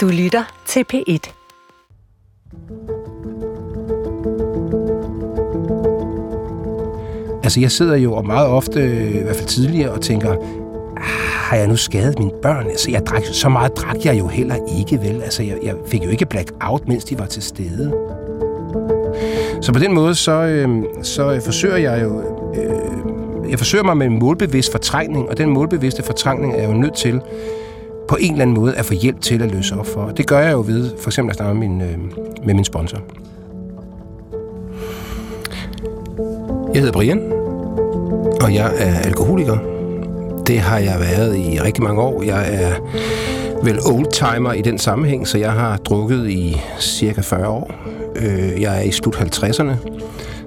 Du lytter til P1. Altså, jeg sidder jo og meget ofte, øh, i hvert fald tidligere, og tænker, ah, har jeg nu skadet mine børn? Altså, jeg drak, så meget drak jeg jo heller ikke, vel? Altså, jeg, jeg fik jo ikke blackout, mens de var til stede. Så på den måde, så, øhm, øh, så forsøger jeg jo... Øh, jeg forsøger mig med en målbevidst fortrængning, og den målbevidste fortrængning er jeg jo nødt til på en eller anden måde at få hjælp til at løse op for. Det gør jeg jo ved, for eksempel at snakke med min, øh, med min sponsor. Jeg hedder Brian, og jeg er alkoholiker. Det har jeg været i rigtig mange år. Jeg er vel oldtimer i den sammenhæng, så jeg har drukket i cirka 40 år. Øh, jeg er i slut 50'erne,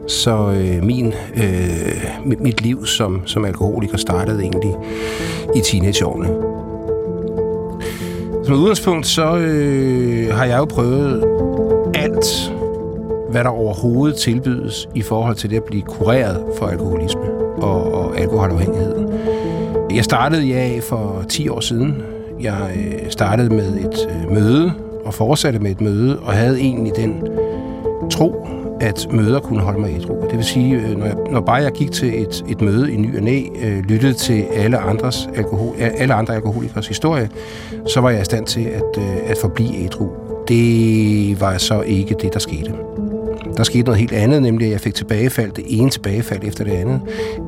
så øh, min, øh, mit liv som, som alkoholiker startede egentlig i teenageårene. Som udgangspunkt, så øh, har jeg jo prøvet alt, hvad der overhovedet tilbydes i forhold til det at blive kureret for alkoholisme og, og alkoholafhængighed. Jeg startede ja for 10 år siden. Jeg øh, startede med et øh, møde og fortsatte med et møde og havde egentlig den tro, at møder kunne holde mig ædru. Det vil sige, øh, når, jeg, når bare jeg gik til et, et møde i ny og næ, øh, lyttede til alle, andres alkohol, alle andre alkoholikers historie, så var jeg i stand til at, øh, at forblive ædru. Det var så ikke det, der skete. Der skete noget helt andet, nemlig at jeg fik tilbagefald, det ene tilbagefald efter det andet.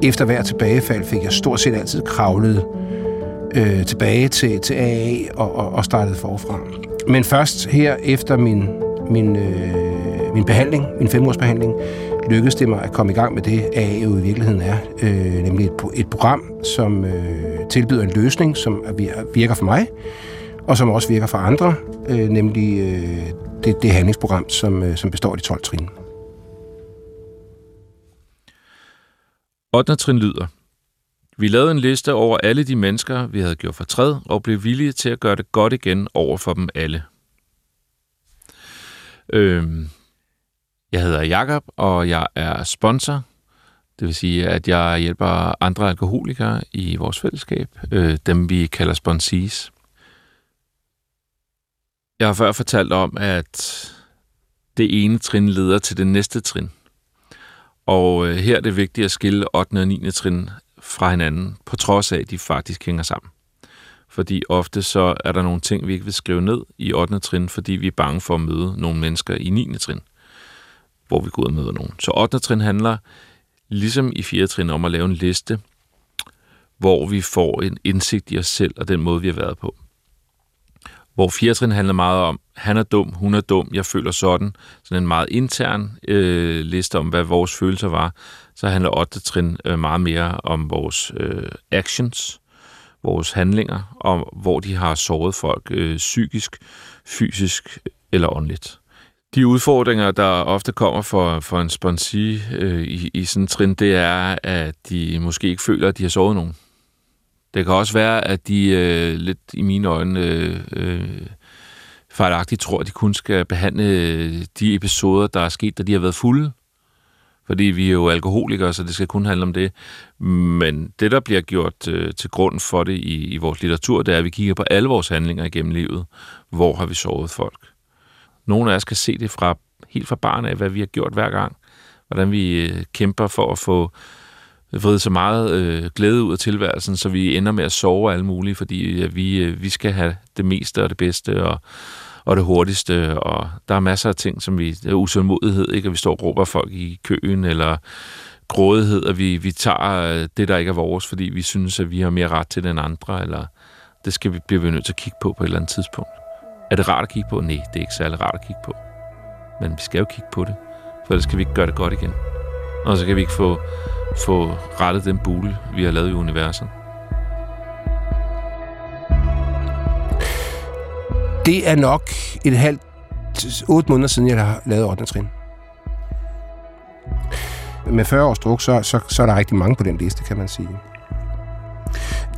Efter hver tilbagefald fik jeg stort set altid kravlet øh, tilbage til, til AA og, og, og startede forfra. Men først her efter min, min, øh, min behandling, min femårsbehandling, lykkedes det mig at komme i gang med det, AA jo i virkeligheden er, øh, nemlig et, et program, som øh, tilbyder en løsning, som virker for mig, og som også virker for andre, øh, nemlig øh, det, det handlingsprogram, som, øh, som består af de 12 trin. 8. trin lyder. Vi lavede en liste over alle de mennesker, vi havde gjort fortræd, og blev villige til at gøre det godt igen over for dem alle. Øhm, jeg hedder Jakob og jeg er sponsor. Det vil sige, at jeg hjælper andre alkoholikere i vores fællesskab, øh, dem vi kalder sponsees. Jeg har før fortalt om, at det ene trin leder til det næste trin. Og øh, her er det vigtigt at skille 8. og 9. trin fra hinanden, på trods af, at de faktisk hænger sammen. Fordi ofte så er der nogle ting, vi ikke vil skrive ned i 8. trin, fordi vi er bange for at møde nogle mennesker i 9. trin, hvor vi går ud og møder nogen. Så 8. trin handler, ligesom i 4. trin, om at lave en liste, hvor vi får en indsigt i os selv og den måde, vi har været på hvor fjertrin handler meget om, han er dum, hun er dum, jeg føler sådan. Sådan en meget intern øh, liste om, hvad vores følelser var. Så handler 8. trin øh, meget mere om vores øh, actions, vores handlinger, og hvor de har såret folk øh, psykisk, fysisk eller åndeligt. De udfordringer, der ofte kommer for, for en sponsi øh, i, i sådan en trin, det er, at de måske ikke føler, at de har sovet nogen. Det kan også være, at de øh, lidt i mine øjne øh, øh, fejlagtigt tror, at de kun skal behandle øh, de episoder, der er sket, da de har været fulde. Fordi vi er jo alkoholikere, så det skal kun handle om det. Men det, der bliver gjort øh, til grund for det i, i vores litteratur, det er, at vi kigger på alle vores handlinger igennem livet. Hvor har vi såret folk? Nogle af os kan se det fra helt fra barn af, hvad vi har gjort hver gang. Hvordan vi øh, kæmper for at få vride så meget øh, glæde ud af tilværelsen, så vi ender med at sove alle mulige, fordi øh, vi, øh, vi skal have det meste og det bedste og, og det hurtigste, og der er masser af ting, som vi, det er usundmodighed, ikke? og vi står og råber folk i køen, eller grådighed, at vi, vi tager øh, det, der ikke er vores, fordi vi synes, at vi har mere ret til den andre, eller det skal vi, bliver vi nødt til at kigge på på et eller andet tidspunkt. Er det rart at kigge på? Nej, det er ikke særlig rart at kigge på. Men vi skal jo kigge på det, for ellers kan vi ikke gøre det godt igen. Og så kan vi ikke få få rettet den bule, vi har lavet i universet? Det er nok et halvt, otte måneder siden, jeg har lavet 8. trin. Med 40 års druk, så, så, så er der rigtig mange på den liste, kan man sige.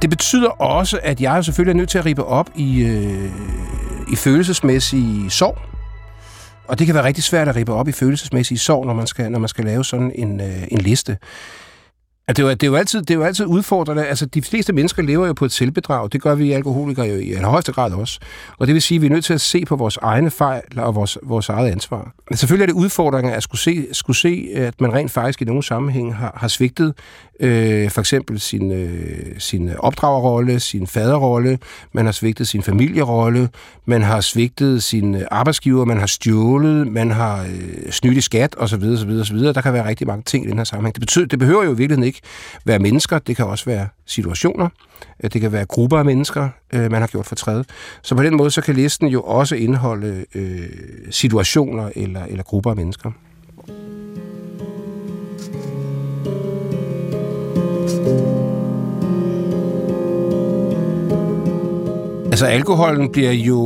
Det betyder også, at jeg selvfølgelig er nødt til at ribe op i, øh, i følelsesmæssig sorg. Og det kan være rigtig svært at ribe op i følelsesmæssig sorg, når man skal, når man skal lave sådan en, øh, en liste det, er jo, det, er jo altid, det er jo altid udfordrende. Altså, de fleste mennesker lever jo på et selvbedrag. Det gør vi alkoholikere jo i højeste grad også. Og det vil sige, at vi er nødt til at se på vores egne fejl og vores, vores eget ansvar. Men selvfølgelig er det udfordringer at skulle se, skulle se, at man rent faktisk i nogle sammenhæng har, har svigtet øh, for eksempel sin, øh, sin opdragerrolle, sin faderrolle, man har svigtet sin familierolle, man har svigtet sin arbejdsgiver, man har stjålet, man har øh, snydt i skat osv. osv., osv. Der kan være rigtig mange ting i den her sammenhæng. Det, betyder, det behøver jo i virkeligheden ikke være mennesker, det kan også være situationer, øh, det kan være grupper af mennesker, øh, man har gjort for træde. Så på den måde, så kan listen jo også indeholde øh, situationer eller, eller grupper af mennesker. Altså, alkoholen bliver jo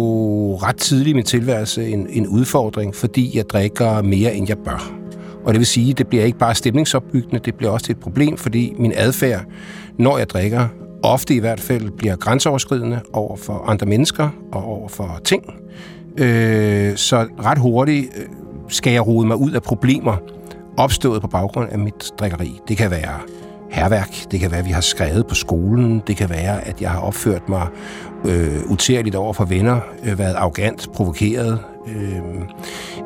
ret tidligt i min tilværelse en, en udfordring, fordi jeg drikker mere, end jeg bør. Og det vil sige, at det bliver ikke bare stemningsopbyggende, det bliver også et problem, fordi min adfærd, når jeg drikker, ofte i hvert fald bliver grænseoverskridende over for andre mennesker og over for ting. Øh, så ret hurtigt øh, skal jeg rode mig ud af problemer opstået på baggrund af mit drikkeri. Det kan være herværk, det kan være, at vi har skrevet på skolen, det kan være, at jeg har opført mig øh, utærligt over for venner, øh, været arrogant, provokeret, øh,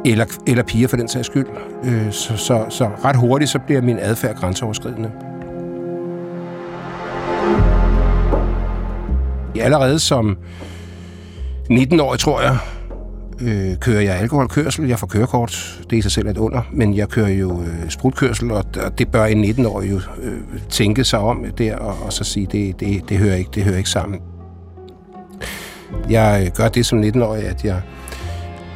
eller, eller piger for den sags skyld. Øh, så, så, så ret hurtigt så bliver min adfærd grænseoverskridende. Allerede som 19-årig, tror jeg, øh, kører jeg alkoholkørsel. Jeg får kørekort. Det er i sig selv et under. Men jeg kører jo øh, sprutkørsel, og, og det bør en 19-årig jo øh, tænke sig om der, og, og så sige, det, det, det, hører ikke, det hører ikke sammen. Jeg øh, gør det som 19-årig, at jeg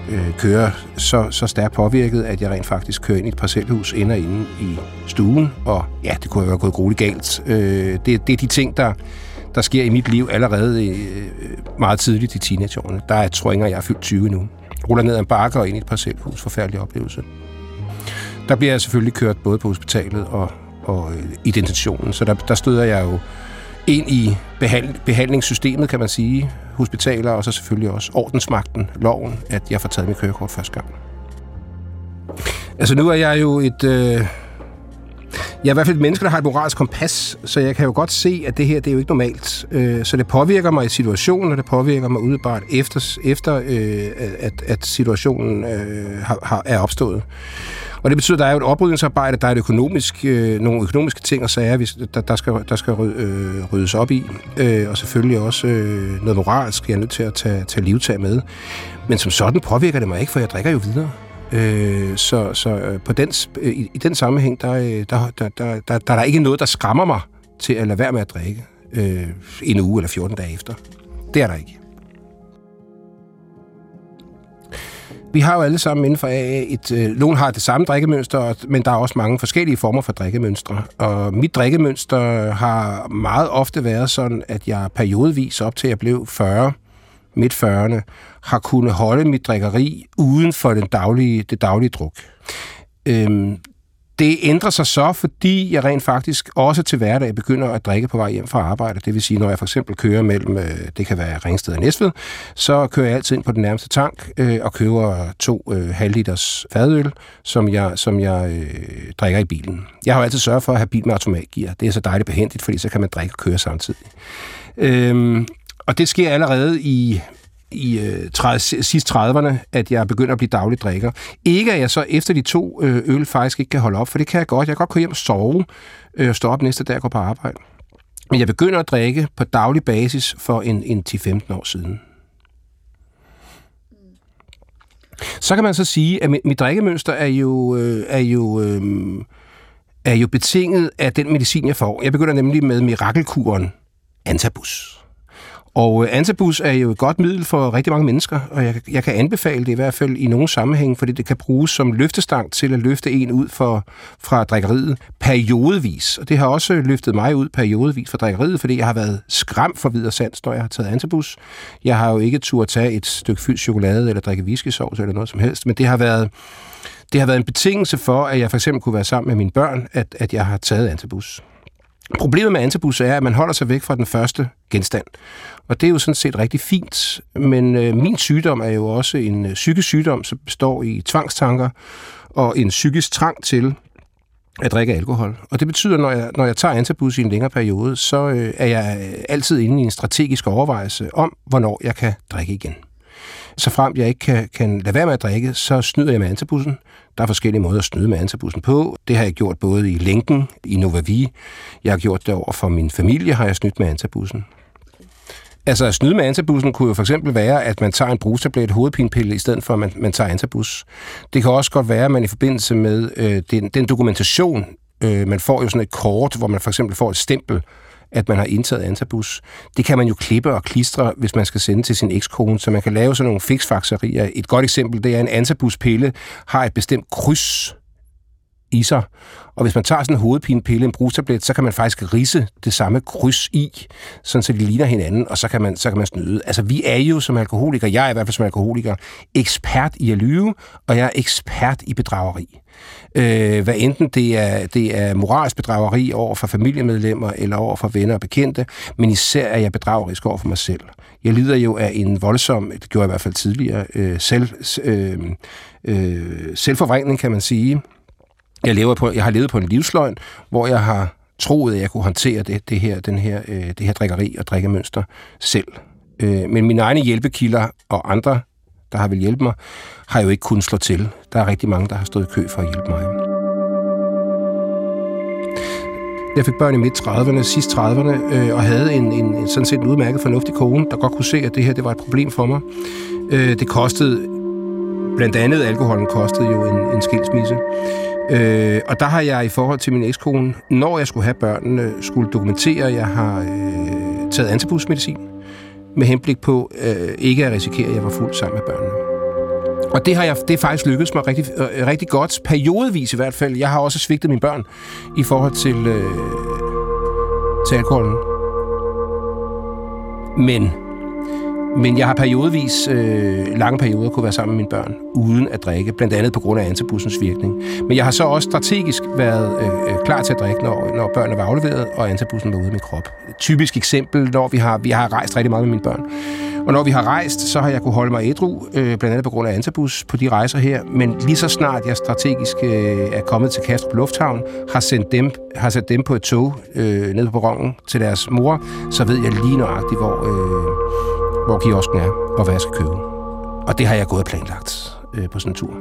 øh, kører så, så stærkt påvirket, at jeg rent faktisk kører ind i et parcelhus, ender inde i stuen, og ja, det kunne jo have gået grueligt galt. Øh, det, det er de ting, der, der sker i mit liv allerede øh, meget tidligt i teenageårene. Der er, tror jeg, jeg er fyldt 20 nu. Ruller ned ad en bakke og ind i et parcelhus. Forfærdelig oplevelse. Der bliver jeg selvfølgelig kørt både på hospitalet og, og øh, i detentionen, så der, der støder jeg jo ind i behand, behandlingssystemet, kan man sige, hospitaler, og så selvfølgelig også ordensmagten, loven, at jeg får taget mit kørekort første gang. Altså nu er jeg jo et... Øh, jeg er i hvert fald et menneske, der har et moralsk kompas, så jeg kan jo godt se, at det her det er jo ikke normalt. Øh, så det påvirker mig i situationen, og det påvirker mig udebart efter, efter øh, at, at situationen øh, har, har, er opstået. Og det betyder, at der er jo et oprydningsarbejde, der er et økonomisk, øh, nogle økonomiske ting og sager, hvis, der, der skal, der skal øh, ryddes op i. Øh, og selvfølgelig også øh, noget moralsk, jeg er nødt til at tage, tage livtag med. Men som sådan påvirker det mig ikke, for jeg drikker jo videre. Øh, så så øh, på den, øh, i, i den sammenhæng, der, øh, der, der, der, der, der, der er der ikke noget, der skræmmer mig til at lade være med at drikke øh, en uge eller 14 dage efter. Det er der ikke. Vi har jo alle sammen inden for AA et... Øh, nogen har det samme drikkemønster, men der er også mange forskellige former for drikkemønstre. Og mit drikkemønster har meget ofte været sådan, at jeg periodevis op til jeg blev 40, midt 40'erne, har kunnet holde mit drikkeri uden for den daglige, det daglige druk. Øhm, det ændrer sig så, fordi jeg rent faktisk også til hverdag begynder at drikke på vej hjem fra arbejde. Det vil sige, når jeg for eksempel kører mellem, øh, det kan være Ringsted og Næstved, så kører jeg altid ind på den nærmeste tank øh, og køber to øh, halvliters fadøl, som jeg, som jeg øh, drikker i bilen. Jeg har jo altid sørget for at have bil med automatgear. Det er så dejligt behendigt, fordi så kan man drikke og køre samtidig. Øhm, og det sker allerede i i øh, 30, sidst 30'erne, at jeg begynder at blive daglig drikker. Ikke at jeg så efter de to øh, øl faktisk ikke kan holde op, for det kan jeg godt. Jeg kan godt gå hjem og sove øh, og stå op næste dag og gå på arbejde. Men jeg begynder at drikke på daglig basis for en, en 10-15 år siden. Så kan man så sige, at mit, mit drikkemønster er jo, øh, er jo øh, er jo betinget af den medicin, jeg får. Jeg begynder nemlig med mirakelkuren Antabus. Og øh, Antabus er jo et godt middel for rigtig mange mennesker, og jeg, jeg kan anbefale det i hvert fald i nogle sammenhæng, fordi det kan bruges som løftestang til at løfte en ud for, fra drikkeriet periodevis. Og det har også løftet mig ud periodevis fra drikkeriet, fordi jeg har været skræmt for videre sands, når jeg har taget Antabus. Jeg har jo ikke tur at tage et stykke fyldt chokolade eller drikke viskesauce eller noget som helst, men det har været det har været en betingelse for, at jeg for eksempel kunne være sammen med mine børn, at, at jeg har taget Antabus. Problemet med antabus er, at man holder sig væk fra den første genstand. Og det er jo sådan set rigtig fint. Men øh, min sygdom er jo også en øh, psykisk sygdom, som består i tvangstanker og en psykisk trang til at drikke alkohol. Og det betyder, når jeg, når jeg tager antabus i en længere periode, så øh, er jeg øh, altid inde i en strategisk overvejelse om, hvornår jeg kan drikke igen. Så frem jeg ikke kan, kan lade være med at drikke, så snyder jeg med antabussen. Der er forskellige måder at snyde med antabussen på. Det har jeg gjort både i lænken, i Novavi. Jeg har gjort det over for min familie, har jeg snydt med antabussen. Altså at snyde med antabussen kunne jo for eksempel være, at man tager en brugstablet hovedpinepille, i stedet for at man, man tager antabus. Det kan også godt være, at man i forbindelse med øh, den, den dokumentation, øh, man får jo sådan et kort, hvor man for eksempel får et stempel, at man har indtaget antabus. Det kan man jo klippe og klistre, hvis man skal sende til sin ekskone, så man kan lave sådan nogle fiksfakserier. Et godt eksempel, det er, at en antabuspille har et bestemt kryds i sig. Og hvis man tager sådan en hovedpinepille, en brugstablet, så kan man faktisk rise det samme kryds i, sådan så de ligner hinanden, og så kan man, så kan man snyde. Altså, vi er jo som alkoholiker, jeg er i hvert fald som alkoholiker, ekspert i at lyve, og jeg er ekspert i bedrageri. Øh, hvad enten det er, det er moralsk bedrageri over for familiemedlemmer eller over for venner og bekendte, men især er jeg bedragerisk over for mig selv. Jeg lider jo af en voldsom, det gjorde jeg i hvert fald tidligere, øh, selv, øh, øh, selvforvrængning, kan man sige, jeg, lever på, jeg har levet på en livsløgn, hvor jeg har troet, at jeg kunne håndtere det, det, her, den her, øh, det her drikkeri og drikkemønster selv. Øh, men mine egne hjælpekilder og andre, der har vil hjælpe mig, har jo ikke kunnet slå til. Der er rigtig mange, der har stået i kø for at hjælpe mig. Jeg fik børn i midt 30'erne, sidst 30'erne, øh, og havde en, en, sådan set en udmærket fornuftig kone, der godt kunne se, at det her det var et problem for mig. Øh, det kostede, blandt andet alkoholen kostede jo en, en skilsmisse. Øh, og der har jeg i forhold til min ekskone, når jeg skulle have børnene, skulle dokumentere, at jeg har øh, taget antibusmedicin med henblik på øh, ikke at risikere, at jeg var fuld sammen med børnene. Og det har jeg, det er faktisk lykkedes mig rigtig, øh, rigtig godt, periodevis i hvert fald. Jeg har også svigtet mine børn i forhold til, øh, til alkoholen. Men men jeg har periodevis, øh, lange perioder, kunne være sammen med mine børn, uden at drikke, blandt andet på grund af antibussens virkning. Men jeg har så også strategisk været øh, øh klar til at drikke, når, når børnene var afleveret, og antibussen var ude af min krop. Et typisk eksempel, når vi har, vi har rejst rigtig meget med mine børn. Og når vi har rejst, så har jeg kunne holde mig ædru, øh, blandt andet på grund af antabus på de rejser her. Men lige så snart jeg strategisk øh, er kommet til Kastrup Lufthavn, har sendt dem, har sat dem på et tog øh, ned på perronen til deres mor, så ved jeg lige nøjagtigt, hvor... Øh, hvor kiosken er, og hvad jeg skal købe. Og det har jeg gået og planlagt øh, på sådan en tur.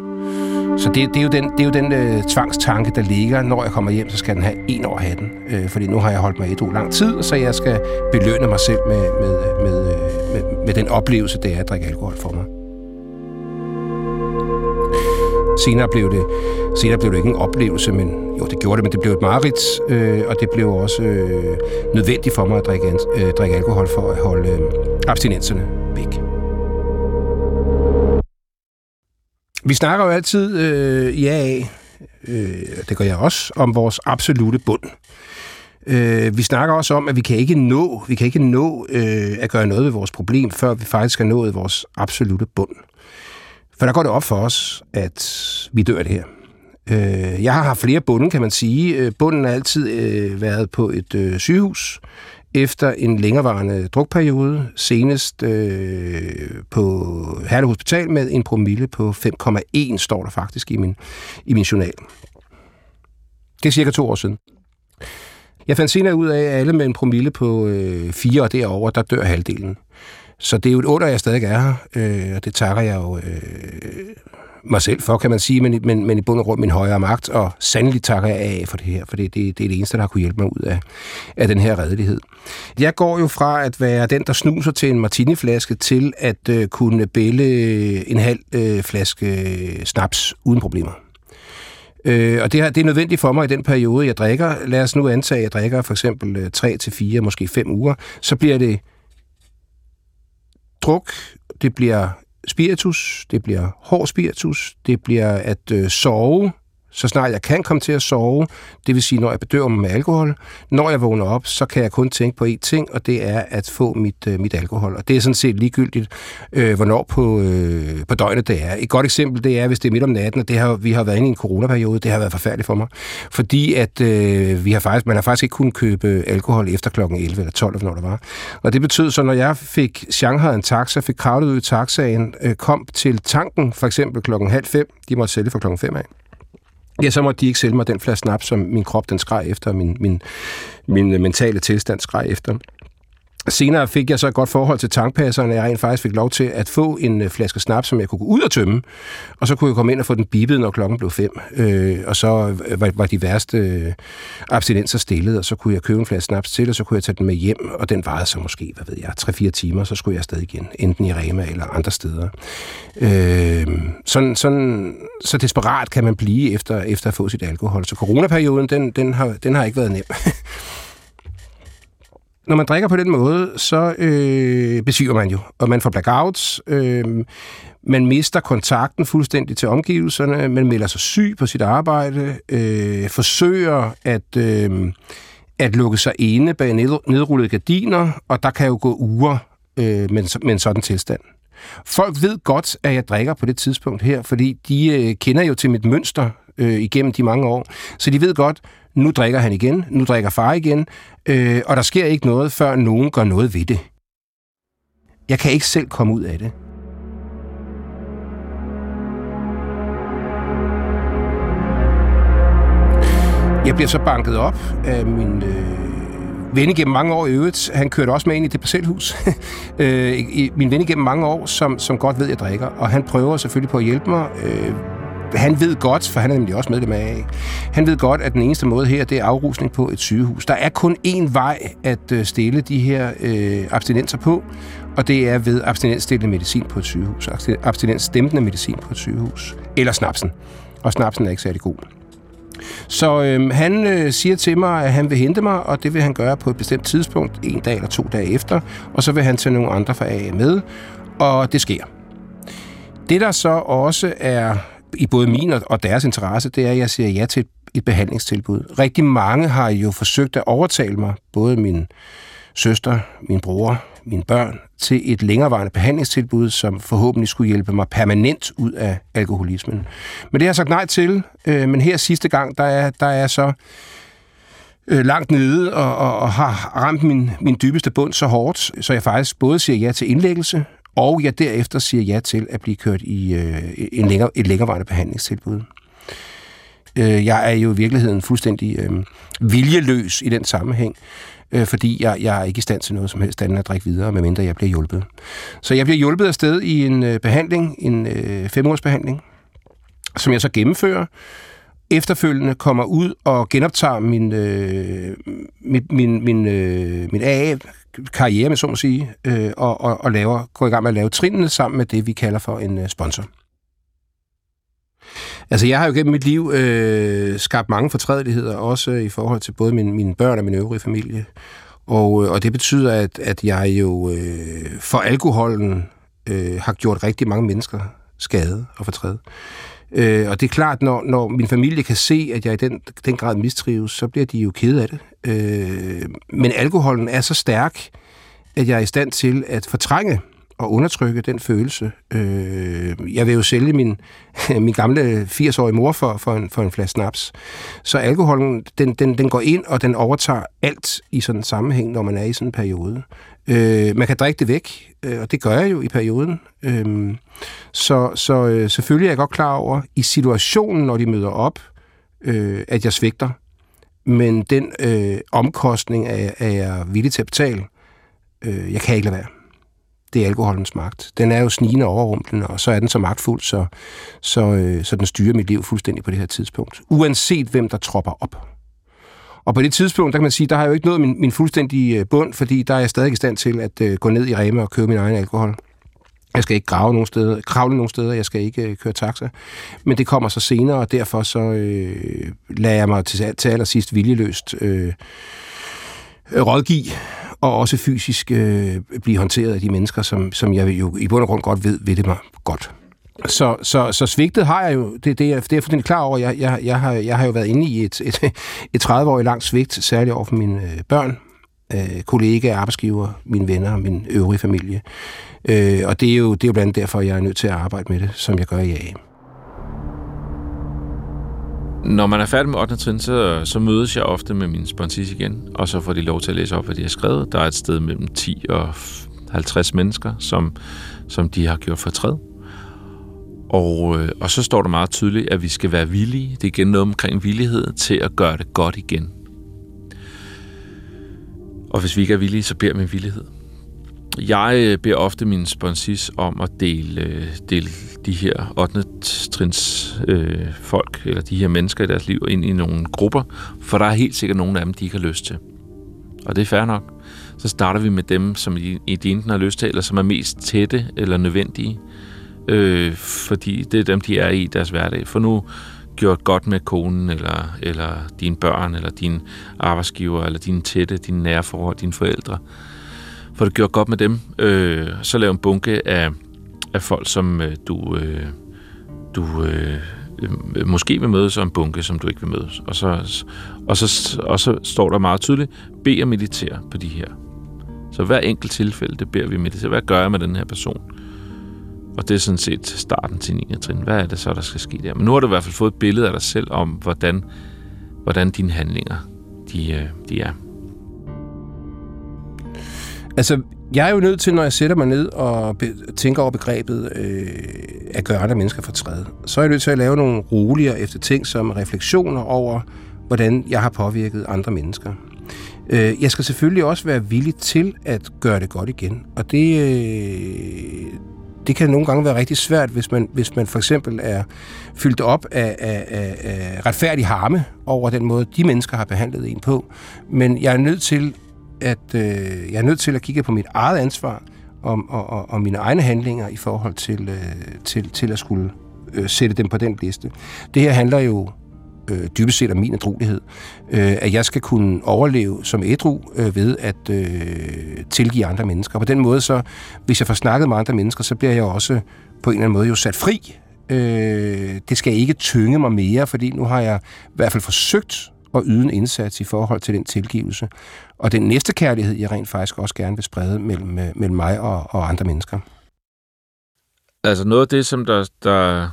Så det, det er jo den, det er jo den øh, tvangstanke, der ligger. Når jeg kommer hjem, så skal den have en over hatten. Øh, fordi nu har jeg holdt mig i lang tid, så jeg skal belønne mig selv med, med, med, med, med, med den oplevelse, det er at drikke alkohol for mig. Senere blev det, senere blev det ikke en oplevelse, men jo, det gjorde det, men det blev et mareridt, øh, og det blev også øh, nødvendigt for mig at drikke, øh, drikke alkohol for at holde øh, abstinenserne væk. Vi snakker jo altid øh, i AA, øh, det gør jeg også, om vores absolute bund. Øh, vi snakker også om, at vi kan ikke nå, vi kan ikke nå øh, at gøre noget ved vores problem, før vi faktisk har nået vores absolute bund. For der går det op for os, at vi dør det her. Øh, jeg har haft flere bunden, kan man sige. Øh, bunden har altid øh, været på et øh, sygehus efter en længerevarende drukperiode, senest øh, på Herlev Hospital med en promille på 5,1, står der faktisk i min, i min journal. Det er cirka to år siden. Jeg fandt senere ud af, at alle med en promille på øh, 4 og derover, der dør halvdelen. Så det er jo et under, jeg stadig er her, øh, og det takker jeg jo øh, mig selv for, kan man sige, men, men, men i bund og grund min højere magt, og sandelig takker jeg af for det her, for det, det, det er det eneste, der har kunne hjælpe mig ud af, af den her redelighed. Jeg går jo fra at være den, der snuser til en martiniflaske, til at øh, kunne bælle en halv øh, flaske øh, snaps uden problemer. Øh, og det, her, det er nødvendigt for mig i den periode, jeg drikker. Lad os nu antage, at jeg drikker for eksempel øh, 3 til 4, måske 5 uger. Så bliver det druk, det bliver spiritus, det bliver hård spiritus, det bliver at øh, sove, så snart jeg kan komme til at sove, det vil sige, når jeg bedøver mig med alkohol, når jeg vågner op, så kan jeg kun tænke på én ting, og det er at få mit, øh, mit alkohol. Og det er sådan set ligegyldigt, øh, hvornår på, øh, på døgnet det er. Et godt eksempel, det er, hvis det er midt om natten, og det har, vi har været inde i en coronaperiode, det har været forfærdeligt for mig. Fordi at øh, vi har faktisk, man har faktisk ikke kunnet købe alkohol efter klokken 11 eller 12, når det var. Og det betød så, når jeg fik Shanghai en taxa, fik kravlet ud i taxaen, øh, kom til tanken for eksempel klokken halv fem, de måtte sælge for klokken fem af, ja, så måtte de ikke sælge mig den flaske snaps, som min krop den skreg efter, min, min, min mentale tilstand skreg efter. Senere fik jeg så et godt forhold til tankpasserne, jeg rent faktisk fik lov til at få en øh, flaske snaps, som jeg kunne gå ud og tømme, og så kunne jeg komme ind og få den bibet, når klokken blev fem. Øh, og så øh, var, var de værste øh, abstinenser stillet, og så kunne jeg købe en flaske snaps til, og så kunne jeg tage den med hjem, og den varede så måske, hvad ved jeg, 3-4 timer, så skulle jeg afsted igen, enten i Rema eller andre steder. Øh, sådan, sådan, så desperat kan man blive efter, efter at få sit alkohol. Så coronaperioden, den, den, har, den har ikke været nem. når man drikker på den måde, så øh, besviger man jo, og man får blackouts. Øh, man mister kontakten fuldstændig til omgivelserne, man melder sig syg på sit arbejde, øh, forsøger at, øh, at lukke sig inde bag nedrullede gardiner, og der kan jo gå uger øh, med, med en sådan tilstand. Folk ved godt, at jeg drikker på det tidspunkt her, fordi de øh, kender jo til mit mønster øh, igennem de mange år. Så de ved godt, nu drikker han igen, nu drikker far igen, øh, og der sker ikke noget, før nogen gør noget ved det. Jeg kan ikke selv komme ud af det. Jeg bliver så banket op af min øh, ven igennem mange år i øvrigt. Han kørte også med ind i det parcelhus. øh, min ven igennem mange år, som, som godt ved, at jeg drikker. Og han prøver selvfølgelig på at hjælpe mig. Øh, han ved godt, for han er nemlig også medlem af han ved godt, at den eneste måde her, det er afrusning på et sygehus. Der er kun én vej at øh, stille de her øh, abstinenser på, og det er ved abstinensstillende medicin på et sygehus. Abstinensdæmpende medicin på et sygehus. Eller snapsen. Og snapsen er ikke særlig god. Så øh, han øh, siger til mig, at han vil hente mig, og det vil han gøre på et bestemt tidspunkt, en dag eller to dage efter, og så vil han tage nogle andre fra AA med, og det sker. Det, der så også er i både min og deres interesse, det er, at jeg siger ja til et, behandlingstilbud. Rigtig mange har jo forsøgt at overtale mig, både min søster, min bror, mine børn, til et længerevarende behandlingstilbud, som forhåbentlig skulle hjælpe mig permanent ud af alkoholismen. Men det har jeg sagt nej til, øh, men her sidste gang, der er, der er så øh, langt nede og, og, og har ramt min, min dybeste bund så hårdt, så jeg faktisk både siger ja til indlæggelse, og jeg derefter siger ja til at blive kørt i øh, en længere, et længerevarende behandlingstilbud. Øh, jeg er jo i virkeligheden fuldstændig øh, viljeløs i den sammenhæng, øh, fordi jeg, jeg er ikke i stand til noget som helst andet at drikke videre, medmindre jeg bliver hjulpet. Så jeg bliver hjulpet afsted i en øh, behandling, en øh, femårsbehandling, som jeg så gennemfører, efterfølgende kommer ud og genoptager min, øh, min, min, min, øh, min AA-karriere, med så må sige, øh, og, og, og laver, går i gang med at lave trinene sammen med det, vi kalder for en øh, sponsor. Altså, jeg har jo gennem mit liv øh, skabt mange fortrædeligheder, også i forhold til både min, mine børn og min øvrige familie. Og, øh, og det betyder, at, at jeg jo øh, for alkoholen øh, har gjort rigtig mange mennesker skade og fortræd. Øh, og det er klart, når, når min familie kan se, at jeg i den, den grad mistrives, så bliver de jo ked af det. Øh, men alkoholen er så stærk, at jeg er i stand til at fortrænge og undertrykke den følelse. Øh, jeg vil jo sælge min, min gamle 80-årige mor for, for, en, for en flaske snaps. Så alkoholen, den, den, den går ind, og den overtager alt i sådan en sammenhæng, når man er i sådan en periode. Øh, man kan drikke det væk, øh, og det gør jeg jo i perioden. Øh, så så øh, selvfølgelig er jeg godt klar over, i situationen, når de møder op, øh, at jeg svigter. Men den øh, omkostning er, er jeg villig til at betale. Øh, jeg kan ikke lade være. Det er alkoholens magt. Den er jo snigende overrumplende, og så er den så magtfuld, så, så, øh, så den styrer mit liv fuldstændig på det her tidspunkt. Uanset hvem, der tropper op. Og på det tidspunkt, der kan man sige, der har jeg jo ikke nået min, min fuldstændige øh, bund, fordi der er jeg stadig i stand til at øh, gå ned i Rema og købe min egen alkohol. Jeg skal ikke grave nogen steder, kravle nogen steder, jeg skal ikke øh, køre taxa. Men det kommer så senere, og derfor så øh, lader jeg mig til, til allersidst viljeløst øh, rådgive og også fysisk øh, blive håndteret af de mennesker, som, som jeg jo i bund og grund godt ved, ved det mig godt. Så, så, så svigtet har jeg jo, det, det, er, det er jeg fuldstændig klar over. Jeg, jeg, jeg, har, jeg har jo været inde i et, et, et 30-årigt langt svigt, særligt over for mine øh, børn, øh, kollegaer, arbejdsgiver, mine venner og min øvrige familie. Øh, og det er, jo, det er jo blandt andet derfor, jeg er nødt til at arbejde med det, som jeg gør i AA. Når man er færdig med 8. trin, så, så mødes jeg ofte med min sponsis igen, og så får de lov til at læse op, hvad de har skrevet. Der er et sted mellem 10 og 50 mennesker, som, som de har gjort fortræd. Og, øh, og så står der meget tydeligt, at vi skal være villige. Det er igen noget omkring villighed til at gøre det godt igen. Og hvis vi ikke er villige, så beder vi villighed. Jeg øh, beder ofte min sponsis om at dele, øh, dele de her 8. trins øh, folk, eller de her mennesker i deres liv, ind i nogle grupper, for der er helt sikkert nogle af dem, de ikke har lyst til. Og det er fair nok. Så starter vi med dem, som i, i de enten har lyst til, eller som er mest tætte eller nødvendige, øh, fordi det er dem, de er i deres hverdag. For nu gjort godt med konen, eller, eller dine børn, eller din arbejdsgiver, eller dine tætte, dine nære forhold, dine forældre. For det gjort godt med dem. Øh, så lav en bunke af, af folk, som øh, du, øh, du øh, måske vil møde, så en bunke, som du ikke vil møde. Og så, og så, og så står der meget tydeligt, bed og meditere på de her. Så hver enkelt tilfælde, det beder vi meditere. Hvad gør jeg med den her person? Og det er sådan set starten til 9. trin. Hvad er det så, der skal ske der? Men nu har du i hvert fald fået et billede af dig selv om, hvordan, hvordan dine handlinger de, øh, de er. Altså, jeg er jo nødt til, når jeg sætter mig ned og tænker over begrebet øh, at gøre andre mennesker fortræde, så er jeg nødt til at lave nogle roligere efter ting som refleksioner over, hvordan jeg har påvirket andre mennesker. Øh, jeg skal selvfølgelig også være villig til at gøre det godt igen, og det, øh, det kan nogle gange være rigtig svært, hvis man, hvis man for eksempel er fyldt op af, af, af, af retfærdig harme over den måde, de mennesker har behandlet en på. Men jeg er nødt til at øh, jeg er nødt til at kigge på mit eget ansvar om, og, og, og mine egne handlinger i forhold til, øh, til, til at skulle øh, sætte dem på den liste. Det her handler jo øh, dybest set om min ædruelighed. Øh, at jeg skal kunne overleve som ædru øh, ved at øh, tilgive andre mennesker. Og på den måde, så hvis jeg får snakket med andre mennesker, så bliver jeg også på en eller anden måde jo sat fri. Øh, det skal ikke tynge mig mere, fordi nu har jeg i hvert fald forsøgt at yde en indsats i forhold til den tilgivelse. Og den næste kærlighed, jeg rent faktisk også gerne vil sprede mellem, øh, mellem mig og, og andre mennesker. Altså noget af det, som der, der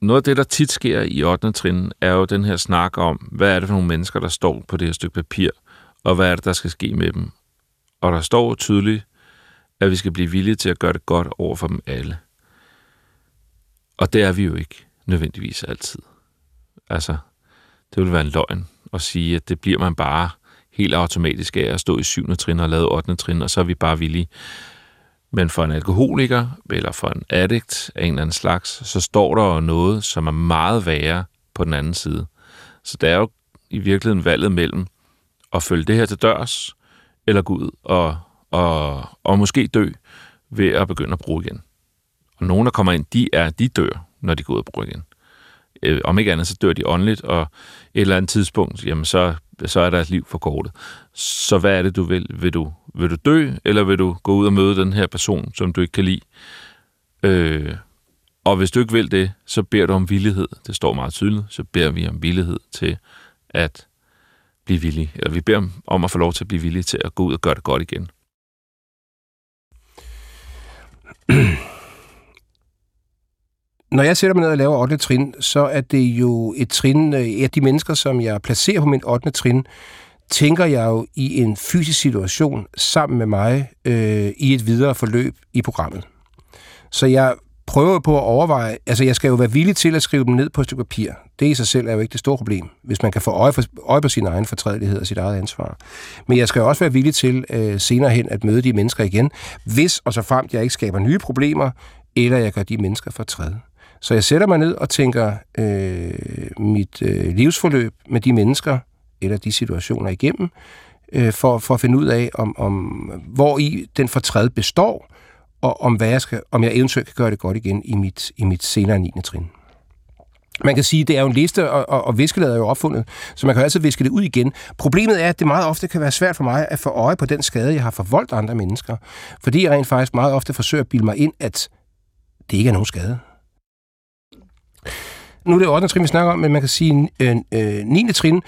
noget af det, der tit sker i 8. trin, er jo den her snak om, hvad er det for nogle mennesker, der står på det her stykke papir, og hvad er det, der skal ske med dem. Og der står tydeligt, at vi skal blive villige til at gøre det godt over for dem alle. Og det er vi jo ikke nødvendigvis altid. Altså, det ville være en løgn at sige, at det bliver man bare helt automatisk af at stå i 7. trin og lave 8. trin, og så er vi bare villige. Men for en alkoholiker eller for en addict af en eller anden slags, så står der jo noget, som er meget værre på den anden side. Så det er jo i virkeligheden valget mellem at følge det her til dørs, eller gå ud og, og, og måske dø ved at begynde at bruge igen. Og nogle, der kommer ind, de er de dør, når de går ud og bruger igen. Øh, om ikke andet, så dør de åndeligt, og et eller andet tidspunkt, jamen så, så er deres liv forkortet. Så hvad er det, du vil? Vil du, vil du dø, eller vil du gå ud og møde den her person, som du ikke kan lide? Øh, og hvis du ikke vil det, så beder du om villighed. Det står meget tydeligt. Så beder vi om villighed til at blive villig. Eller vi beder om at få lov til at blive villige til at gå ud og gøre det godt igen. Når jeg sætter mig ned og laver 8. trin, så er det jo et trin, øh, af de mennesker, som jeg placerer på min 8. trin, tænker jeg jo i en fysisk situation sammen med mig øh, i et videre forløb i programmet. Så jeg prøver på at overveje, altså jeg skal jo være villig til at skrive dem ned på et stykke papir. Det i sig selv er jo ikke det store problem, hvis man kan få øje, for, øje på sin egen fortrædelighed og sit eget ansvar. Men jeg skal jo også være villig til øh, senere hen at møde de mennesker igen, hvis og så fremt jeg ikke skaber nye problemer, eller jeg gør de mennesker fortræde. Så jeg sætter mig ned og tænker øh, mit øh, livsforløb med de mennesker eller de situationer igennem, øh, for, for at finde ud af, om, om hvor i den fortræd består, og om, hvad jeg skal, om jeg eventuelt kan gøre det godt igen i mit, i mit senere 9. trin. Man kan sige, at det er jo en liste, og, og, og viskeladet er jo opfundet, så man kan jo altid viske det ud igen. Problemet er, at det meget ofte kan være svært for mig at få øje på den skade, jeg har forvoldt andre mennesker, fordi jeg rent faktisk meget ofte forsøger at bilde mig ind, at det ikke er nogen skade nu er det 8. trin, vi snakker om, men man kan sige, øh, øh, 9. trin,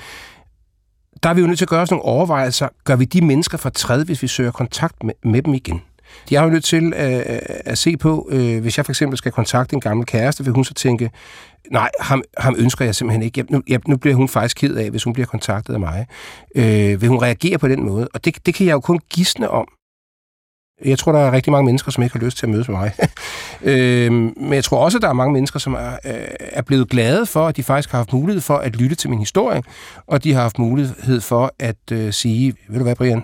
der er vi jo nødt til at gøre os nogle overvejelser. Gør vi de mennesker for træd, hvis vi søger kontakt med, med dem igen? Jeg er jo nødt til øh, øh, at se på, øh, hvis jeg for eksempel skal kontakte en gammel kæreste, vil hun så tænke, nej, ham, ham ønsker jeg simpelthen ikke. Jeg, nu, jeg, nu bliver hun faktisk ked af, hvis hun bliver kontaktet af mig. Øh, vil hun reagere på den måde? Og det, det kan jeg jo kun gisne om. Jeg tror, der er rigtig mange mennesker, som ikke har lyst til at mødes med mig. Øh, men jeg tror også, der er mange mennesker, som er, er blevet glade for, at de faktisk har haft mulighed for at lytte til min historie, og de har haft mulighed for at øh, sige, ved du hvad, Brian,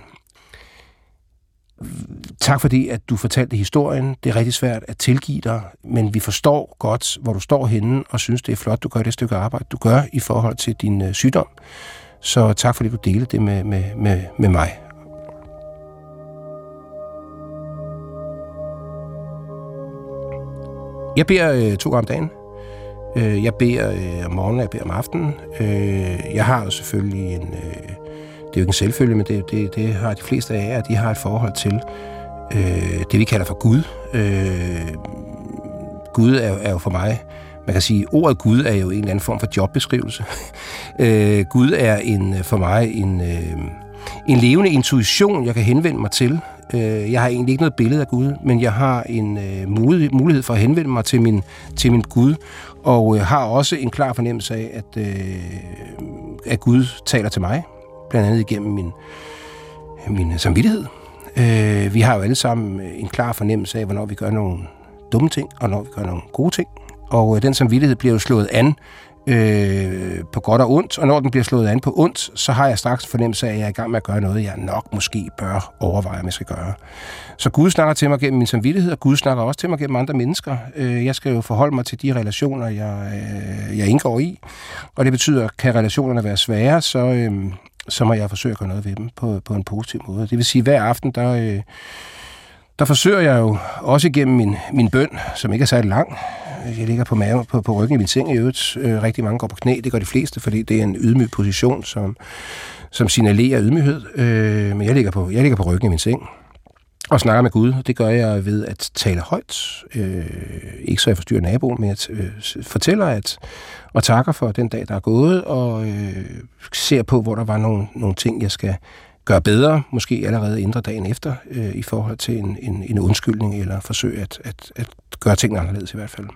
tak fordi, at du fortalte historien. Det er rigtig svært at tilgive dig, men vi forstår godt, hvor du står henne, og synes, det er flot, du gør det stykke arbejde, du gør i forhold til din øh, sygdom. Så tak fordi du delte det med, med, med, med mig. Jeg beder øh, to gange om dagen. Øh, jeg beder øh, om morgenen, jeg beder om aftenen. Øh, jeg har jo selvfølgelig en... Øh, det er jo ikke en selvfølge, men det, det, det har de fleste af jer, de har et forhold til øh, det, vi kalder for Gud. Øh, Gud er, er jo for mig, man kan sige, ordet Gud er jo en eller anden form for jobbeskrivelse. øh, Gud er en for mig en, øh, en levende intuition, jeg kan henvende mig til. Øh, jeg har egentlig ikke noget billede af Gud, men jeg har en øh, mulighed for at henvende mig til min, til min Gud, og øh, har også en klar fornemmelse af, at, øh, at Gud taler til mig blandt andet igennem min, min samvittighed. Øh, vi har jo alle sammen en klar fornemmelse af, hvornår vi gør nogle dumme ting, og når vi gør nogle gode ting. Og øh, den samvittighed bliver jo slået an øh, på godt og ondt, og når den bliver slået an på ondt, så har jeg straks fornemmelse af, at jeg er i gang med at gøre noget, jeg nok måske bør overveje, om jeg skal gøre. Så Gud snakker til mig gennem min samvittighed, og Gud snakker også til mig gennem andre mennesker. Øh, jeg skal jo forholde mig til de relationer, jeg, øh, jeg indgår i, og det betyder, at kan relationerne være svære, så, øh, så må jeg forsøge at gøre noget ved dem på, på en positiv måde. Det vil sige, at hver aften, der, øh, der forsøger jeg jo også igennem min, min bøn, som ikke er særlig lang. Jeg ligger på, maven, på, på ryggen i min seng i øvrigt. Øh, rigtig mange går på knæ, det gør de fleste, fordi det er en ydmyg position, som, som signalerer ydmyghed. Øh, men jeg ligger, på, jeg ligger på ryggen i min seng og snakker med Gud. Det gør jeg ved at tale højt. Øh, ikke så jeg forstyrrer naboen, men jeg øh, fortæller at, og takker for den dag, der er gået, og øh, ser på, hvor der var nogle, nogle ting, jeg skal gøre bedre, måske allerede indre dagen efter, øh, i forhold til en, en, en undskyldning, eller forsøge at, at, at gøre tingene anderledes i hvert fald.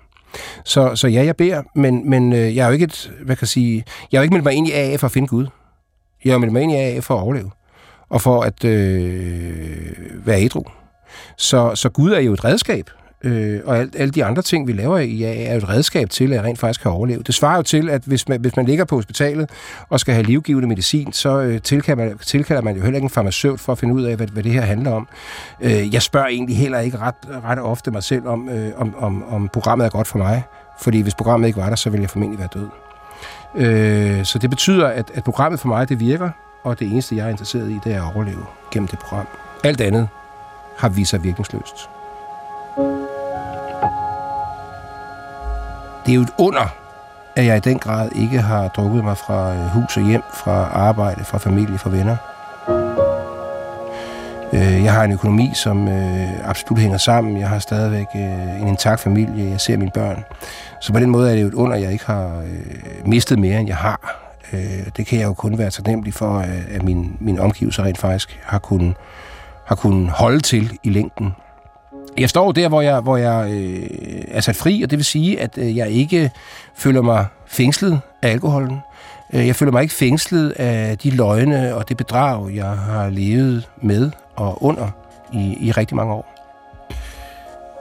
Så, så ja, jeg beder, men, men øh, jeg er jo ikke et, hvad kan jeg sige, jeg har jo ikke meldt mig ind i AA for at finde Gud. Jeg har meldt mig ind i AA for at overleve og for at øh, være ædru. Så, så Gud er jo et redskab, øh, og alt, alle de andre ting, vi laver i ja, er jo et redskab til, at jeg rent faktisk kan overleve. Det svarer jo til, at hvis man, hvis man ligger på hospitalet og skal have livgivende medicin, så øh, tilkalder, man, tilkalder man jo heller ikke en farmaceut for at finde ud af, hvad, hvad det her handler om. Øh, jeg spørger egentlig heller ikke ret, ret ofte mig selv, om, øh, om, om, om programmet er godt for mig. Fordi hvis programmet ikke var der, så ville jeg formentlig være død. Øh, så det betyder, at, at programmet for mig, det virker, og det eneste, jeg er interesseret i, det er at overleve gennem det program. Alt andet har vist sig virkningsløst. Det er jo et under, at jeg i den grad ikke har drukket mig fra øh, hus og hjem, fra arbejde, fra familie, fra venner. Øh, jeg har en økonomi, som øh, absolut hænger sammen. Jeg har stadigvæk en intakt familie. Jeg ser mine børn. Så på den måde er det jo et under, jeg ikke har mistet mere, end jeg har. Det kan jeg jo kun være taknemmelig for, at min, min omgivelser rent faktisk har kunnet, har kunnet holde til i længden. Jeg står der, hvor jeg, hvor jeg øh, er sat fri, og det vil sige, at øh, jeg ikke føler mig fængslet af alkoholen. Øh, jeg føler mig ikke fængslet af de løgne og det bedrag, jeg har levet med og under i, i rigtig mange år.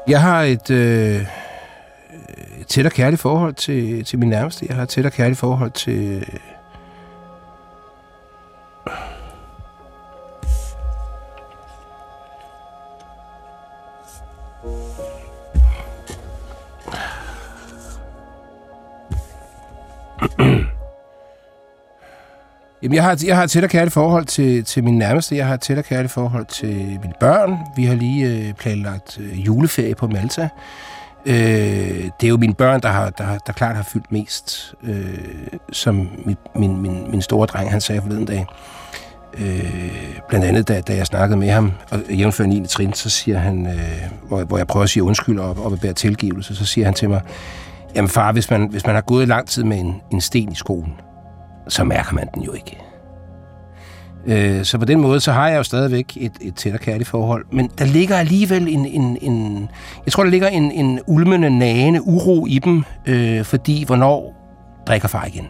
Jeg har et, øh, et tæt og kærligt forhold til, til min nærmeste. Jeg har et tæt og kærligt forhold til Jamen, jeg har, jeg har et tæt og kærligt forhold til, til min nærmeste. Jeg har et tæt og kærligt forhold til mine børn. Vi har lige øh, planlagt øh, juleferie på Malta. Øh, det er jo mine børn, der, har, der, der klart har fyldt mest. Øh, som min, min, min, min store dreng, han sagde forleden dag. Øh, blandt andet, da, da jeg snakkede med ham, og jævnfør 9. trin, så siger han, øh, hvor, hvor jeg prøver at sige undskyld og, og bære tilgivelse, så siger han til mig, jamen far, hvis man, hvis man har gået lang tid med en, en sten i skoen, så mærker man den jo ikke. Øh, så på den måde, så har jeg jo stadigvæk et, et tæt og kærligt forhold. Men der ligger alligevel en, en, en jeg tror, der ligger en, en ulmende, nagende uro i dem, øh, fordi hvornår drikker far igen?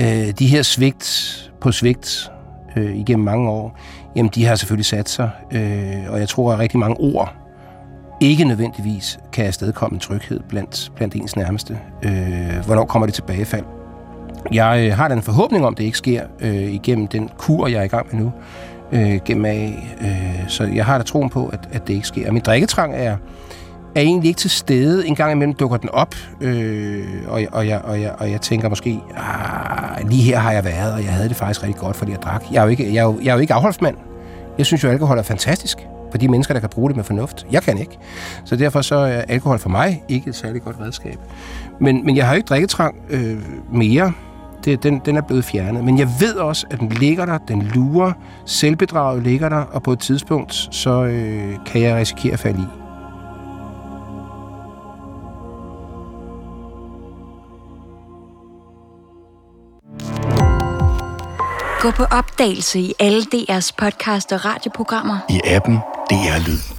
Øh, de her svigt på svigt øh, igennem mange år, jamen de har selvfølgelig sat sig, øh, og jeg tror, at rigtig mange ord ikke nødvendigvis kan afstedkomme en tryghed blandt, blandt ens nærmeste. Øh, hvornår kommer det tilbagefald? Jeg øh, har den forhåbning om, det ikke sker øh, igennem den kur, jeg er i gang med nu, øh, gennem af. Øh, så jeg har da troen på, at, at det ikke sker. Min drikketrang er, er egentlig ikke til stede. En gang imellem dukker den op, øh, og, og, jeg, og, jeg, og jeg tænker måske, ah, lige her har jeg været, og jeg havde det faktisk rigtig godt, fordi jeg drak. Jeg er jo ikke, jeg er jo, jeg er jo ikke afholdsmand. Jeg synes jo, alkohol er fantastisk for de mennesker, der kan bruge det med fornuft. Jeg kan ikke. Så derfor så er alkohol for mig ikke et særligt godt redskab. Men, men jeg har ikke drikketrang øh, mere. Det, den, den er blevet fjernet. Men jeg ved også, at den ligger der, den lurer, selvbedraget ligger der, og på et tidspunkt, så øh, kan jeg risikere at falde i. Gå på opdagelse i alle DR's podcast og radioprogrammer. I appen DR Lyd.